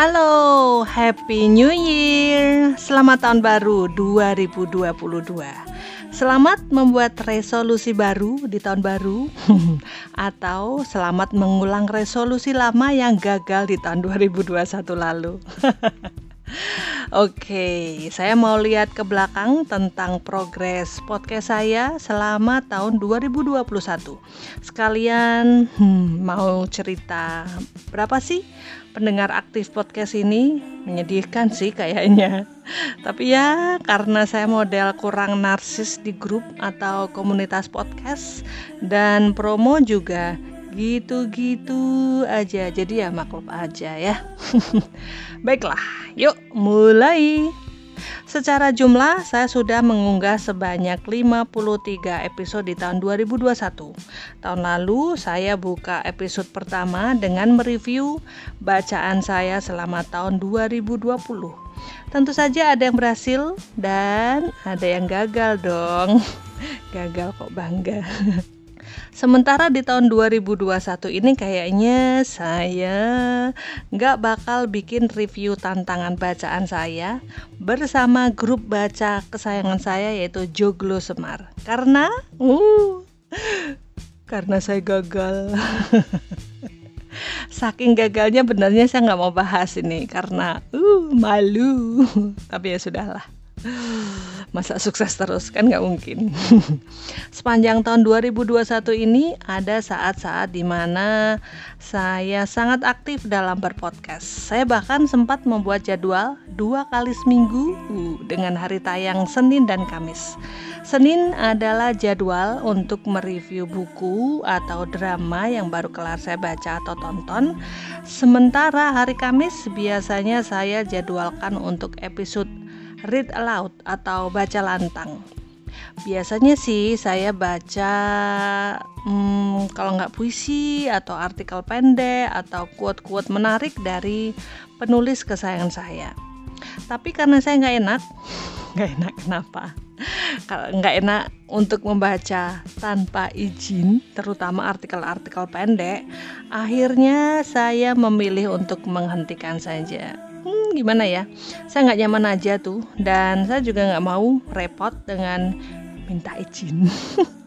Halo, Happy New Year. Selamat tahun baru 2022. Selamat membuat resolusi baru di tahun baru atau selamat mengulang resolusi lama yang gagal di tahun 2021 lalu. Oke, saya mau lihat ke belakang tentang progres podcast saya selama tahun 2021. Sekalian hmm, mau cerita berapa sih pendengar aktif podcast ini? Menyedihkan sih kayaknya. Tapi ya karena saya model kurang narsis di grup atau komunitas podcast dan promo juga gitu-gitu aja jadi ya maklum aja ya baiklah yuk mulai Secara jumlah saya sudah mengunggah sebanyak 53 episode di tahun 2021. Tahun lalu saya buka episode pertama dengan mereview bacaan saya selama tahun 2020. Tentu saja ada yang berhasil dan ada yang gagal dong. Gagal kok bangga. Sementara di tahun 2021 ini kayaknya saya nggak bakal bikin review tantangan bacaan saya bersama grup baca kesayangan saya yaitu Joglo Semar. Karena, uh, karena saya gagal. Saking gagalnya benarnya saya nggak mau bahas ini karena uh malu. Tapi ya sudahlah masa sukses terus? Kan nggak mungkin. Sepanjang tahun 2021 ini ada saat-saat di mana saya sangat aktif dalam berpodcast. Saya bahkan sempat membuat jadwal dua kali seminggu uh, dengan hari tayang Senin dan Kamis. Senin adalah jadwal untuk mereview buku atau drama yang baru kelar saya baca atau tonton. Sementara hari Kamis biasanya saya jadwalkan untuk episode read aloud atau baca lantang. Biasanya sih saya baca hmm, kalau nggak puisi atau artikel pendek atau quote-quote menarik dari penulis kesayangan saya. Tapi karena saya nggak enak, nggak enak kenapa? Kalau nggak enak untuk membaca tanpa izin, terutama artikel-artikel pendek, akhirnya saya memilih untuk menghentikan saja gimana ya saya nggak nyaman aja tuh dan saya juga nggak mau repot dengan minta izin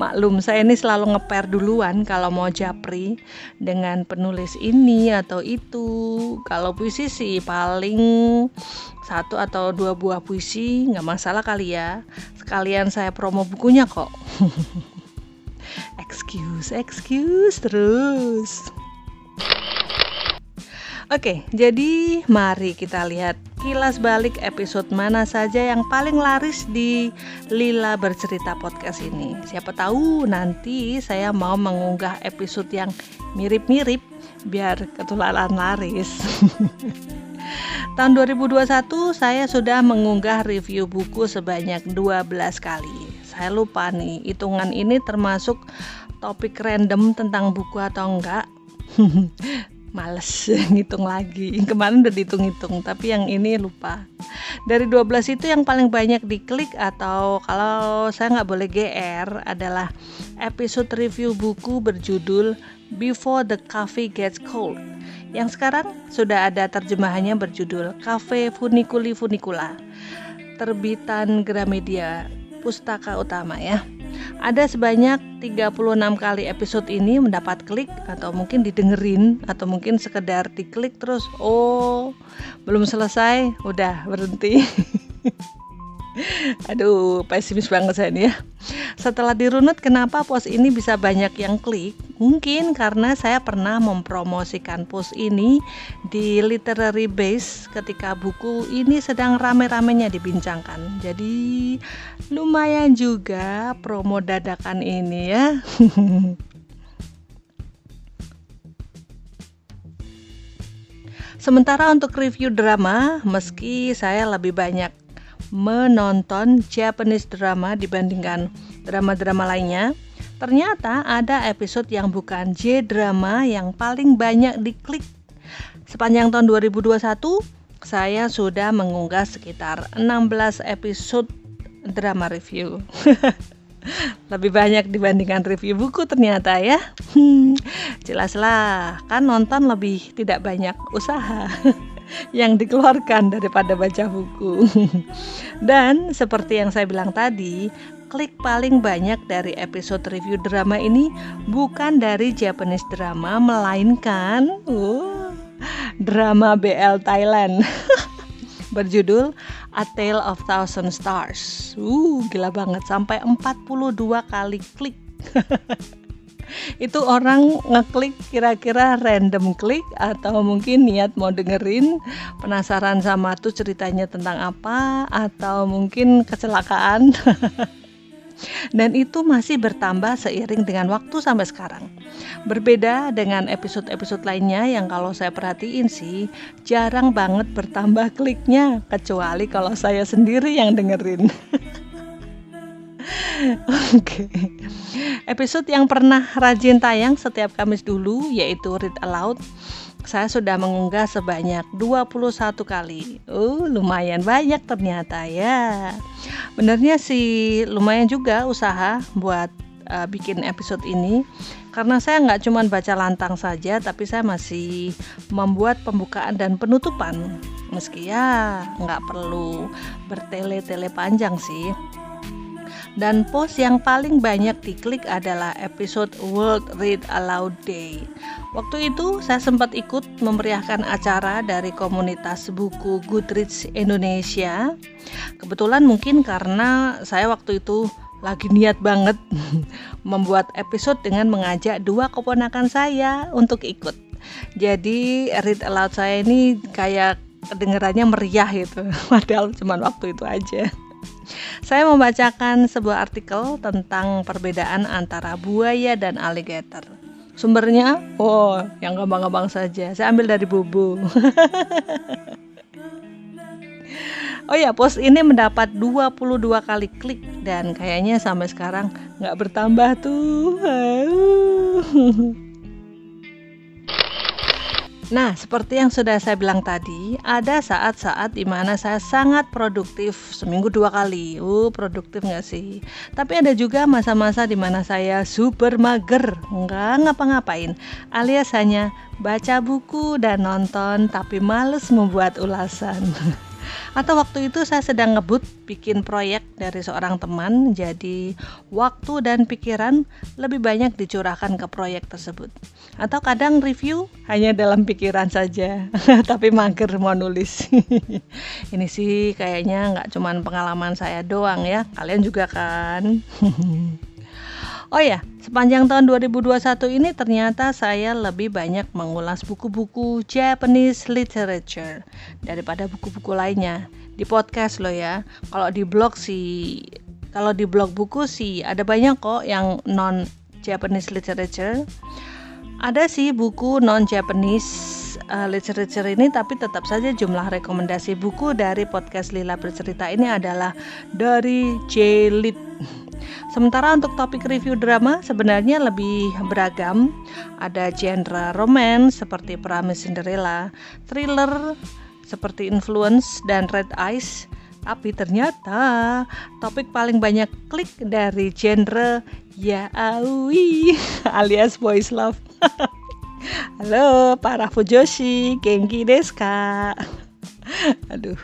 Maklum, saya ini selalu ngeper duluan kalau mau japri dengan penulis ini atau itu. Kalau puisi sih paling satu atau dua buah puisi nggak masalah kali ya. Sekalian saya promo bukunya kok. excuse, excuse terus. Oke, jadi mari kita lihat kilas balik episode mana saja yang paling laris di Lila Bercerita Podcast ini. Siapa tahu nanti saya mau mengunggah episode yang mirip-mirip biar ketularan laris. Tahun 2021 saya sudah mengunggah review buku sebanyak 12 kali. Saya lupa nih, hitungan ini termasuk topik random tentang buku atau enggak. males ngitung lagi. Kemarin udah dihitung-hitung tapi yang ini lupa. Dari 12 itu yang paling banyak diklik atau kalau saya nggak boleh GR adalah episode review buku berjudul Before the Coffee Gets Cold. Yang sekarang sudah ada terjemahannya berjudul Cafe Funiculi Funicula terbitan Gramedia Pustaka Utama ya ada sebanyak 36 kali episode ini mendapat klik atau mungkin didengerin atau mungkin sekedar diklik terus oh belum selesai udah berhenti Aduh, pesimis banget saya ini ya. Setelah dirunut kenapa post ini bisa banyak yang klik? Mungkin karena saya pernah mempromosikan post ini di literary base ketika buku ini sedang rame-ramenya dibincangkan. Jadi lumayan juga promo dadakan ini ya. Sementara untuk review drama, meski saya lebih banyak menonton Japanese drama dibandingkan drama-drama lainnya, ternyata ada episode yang bukan J-drama yang paling banyak diklik. Sepanjang tahun 2021, saya sudah mengunggah sekitar 16 episode drama review. Lebih banyak dibandingkan review buku ternyata ya. Hmm, jelaslah, kan nonton lebih tidak banyak usaha yang dikeluarkan daripada baca buku. Dan seperti yang saya bilang tadi, klik paling banyak dari episode review drama ini bukan dari Japanese drama melainkan uh, drama BL Thailand. berjudul A Tale of Thousand Stars. Uh, gila banget sampai 42 kali klik. itu orang ngeklik kira-kira random klik atau mungkin niat mau dengerin penasaran sama tuh ceritanya tentang apa atau mungkin kecelakaan dan itu masih bertambah seiring dengan waktu sampai sekarang. Berbeda dengan episode-episode lainnya yang kalau saya perhatiin sih jarang banget bertambah kliknya kecuali kalau saya sendiri yang dengerin. Oke. Okay. Episode yang pernah rajin tayang setiap Kamis dulu yaitu Read Aloud saya sudah mengunggah sebanyak 21 kali. Uh, lumayan banyak ternyata ya. Benernya sih lumayan juga usaha buat uh, bikin episode ini karena saya nggak cuma baca lantang saja tapi saya masih membuat pembukaan dan penutupan meski ya nggak perlu bertele-tele panjang sih dan post yang paling banyak diklik adalah episode World Read Aloud Day. Waktu itu saya sempat ikut memeriahkan acara dari komunitas buku Goodreads Indonesia. Kebetulan mungkin karena saya waktu itu lagi niat banget membuat episode dengan mengajak dua keponakan saya untuk ikut. Jadi read aloud saya ini kayak kedengarannya meriah gitu, padahal cuma waktu itu aja. Saya membacakan sebuah artikel tentang perbedaan antara buaya dan alligator. Sumbernya, oh, yang gampang-gampang saja. Saya ambil dari bubu. oh ya, post ini mendapat 22 kali klik dan kayaknya sampai sekarang nggak bertambah tuh. Nah, seperti yang sudah saya bilang tadi, ada saat-saat di mana saya sangat produktif seminggu dua kali. Uh, produktif nggak sih? Tapi ada juga masa-masa di mana saya super mager, nggak ngapa-ngapain, alias hanya baca buku dan nonton, tapi males membuat ulasan. Atau waktu itu saya sedang ngebut bikin proyek dari seorang teman, jadi waktu dan pikiran lebih banyak dicurahkan ke proyek tersebut. Atau kadang review hanya dalam pikiran saja, tapi mager mau nulis. Ini sih kayaknya nggak cuman pengalaman saya doang ya, kalian juga kan. Oh ya, sepanjang tahun 2021 ini ternyata saya lebih banyak mengulas buku-buku Japanese literature daripada buku-buku lainnya. Di podcast loh ya. Kalau di blog sih kalau di blog buku sih ada banyak kok yang non Japanese literature. Ada sih buku non Japanese uh, literature ini tapi tetap saja jumlah rekomendasi buku dari podcast Lila bercerita ini adalah dari J-Lit Sementara untuk topik review drama sebenarnya lebih beragam. Ada genre romance seperti Promise Cinderella, thriller seperti Influence dan Red Eyes. Tapi ternyata topik paling banyak klik dari genre yaoi alias boys love. Halo para Fujoshi, Genki desu Aduh,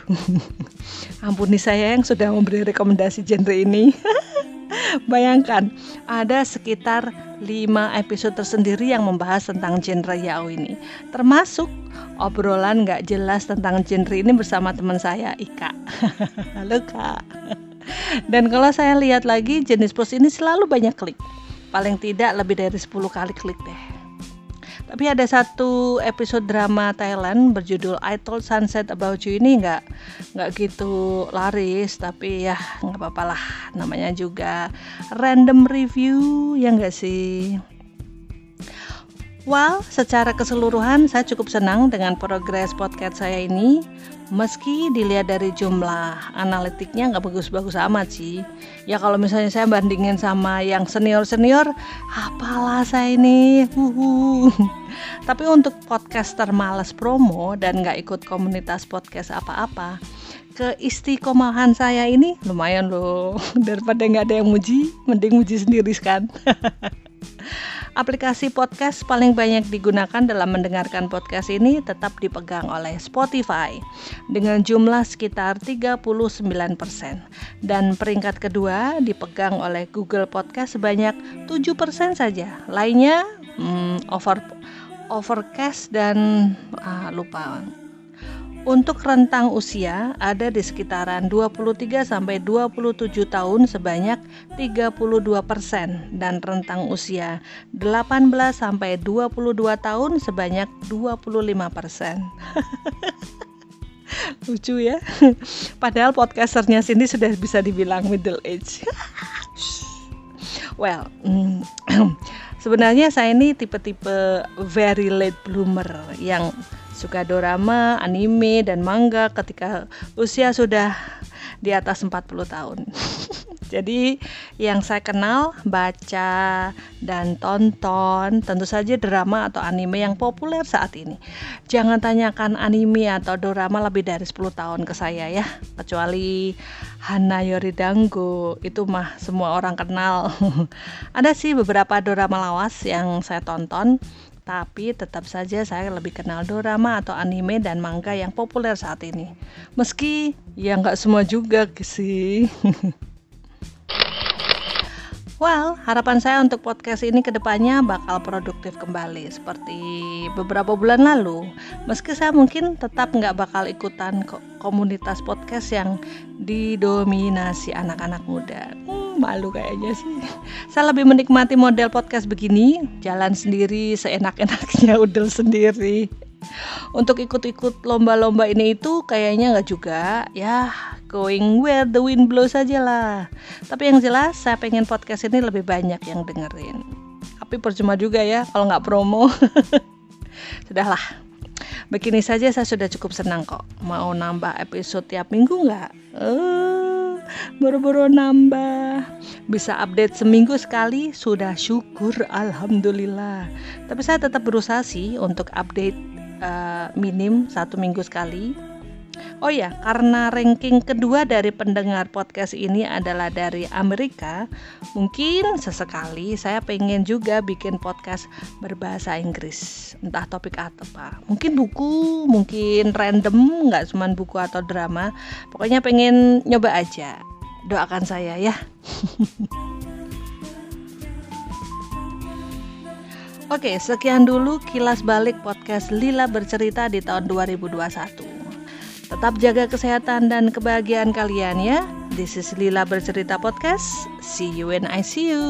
ampuni saya yang sudah memberi rekomendasi genre ini. Bayangkan, ada sekitar 5 episode tersendiri yang membahas tentang genre Yao ini. Termasuk obrolan gak jelas tentang genre ini bersama teman saya, Ika. Halo Kak. Dan kalau saya lihat lagi, jenis post ini selalu banyak klik. Paling tidak lebih dari 10 kali klik deh. Tapi ada satu episode drama Thailand berjudul I Told Sunset About You ini nggak nggak gitu laris, tapi ya nggak apa-apa lah. Namanya juga random review ya nggak sih. Well, secara keseluruhan saya cukup senang dengan progres podcast saya ini. Meski dilihat dari jumlah analitiknya nggak bagus-bagus amat sih. Ya kalau misalnya saya bandingin sama yang senior-senior, apalah saya ini. Tapi untuk podcaster males promo dan nggak ikut komunitas podcast apa-apa, keistiqomahan saya ini lumayan loh daripada nggak ada yang muji mending muji sendiri kan Aplikasi podcast paling banyak digunakan dalam mendengarkan podcast ini tetap dipegang oleh Spotify dengan jumlah sekitar 39% dan peringkat kedua dipegang oleh Google Podcast sebanyak 7% saja. Lainnya hmm, over overcast dan ah, lupa untuk rentang usia ada di sekitaran 23 sampai 27 tahun sebanyak 32% dan rentang usia 18 sampai 22 tahun sebanyak 25%. Lucu ya. Padahal podcasternya sini sudah bisa dibilang middle age. well, mm, sebenarnya saya ini tipe-tipe very late bloomer yang suka dorama, anime, dan manga ketika usia sudah di atas 40 tahun. Jadi yang saya kenal, baca, dan tonton tentu saja drama atau anime yang populer saat ini. Jangan tanyakan anime atau drama lebih dari 10 tahun ke saya ya, kecuali Hana Yoridango, itu mah semua orang kenal. Ada sih beberapa drama lawas yang saya tonton, tapi tetap saja saya lebih kenal dorama atau anime dan manga yang populer saat ini. Meski ya nggak semua juga sih. Well, harapan saya untuk podcast ini ke depannya bakal produktif kembali seperti beberapa bulan lalu. Meski saya mungkin tetap nggak bakal ikutan komunitas podcast yang didominasi anak-anak muda. Hmm, malu kayaknya sih. Saya lebih menikmati model podcast begini, jalan sendiri, seenak-enaknya udel sendiri untuk ikut-ikut lomba-lomba ini itu kayaknya nggak juga ya going where the wind blows saja lah tapi yang jelas saya pengen podcast ini lebih banyak yang dengerin. Tapi percuma juga ya kalau nggak promo. Sudahlah. Begini saja saya sudah cukup senang kok. Mau nambah episode tiap minggu nggak? Uh, boro-boro nambah. Bisa update seminggu sekali? Sudah syukur alhamdulillah. Tapi saya tetap berusaha sih untuk update uh, minim satu minggu sekali. Oh ya, karena ranking kedua dari pendengar podcast ini adalah dari Amerika, mungkin sesekali saya pengen juga bikin podcast berbahasa Inggris. Entah topik apa. Mungkin buku, mungkin random, nggak cuma buku atau drama. Pokoknya pengen nyoba aja. Doakan saya ya. Oke, sekian dulu kilas balik podcast Lila bercerita di tahun 2021. Tetap jaga kesehatan dan kebahagiaan kalian ya. This is Lila bercerita podcast. See you when I see you.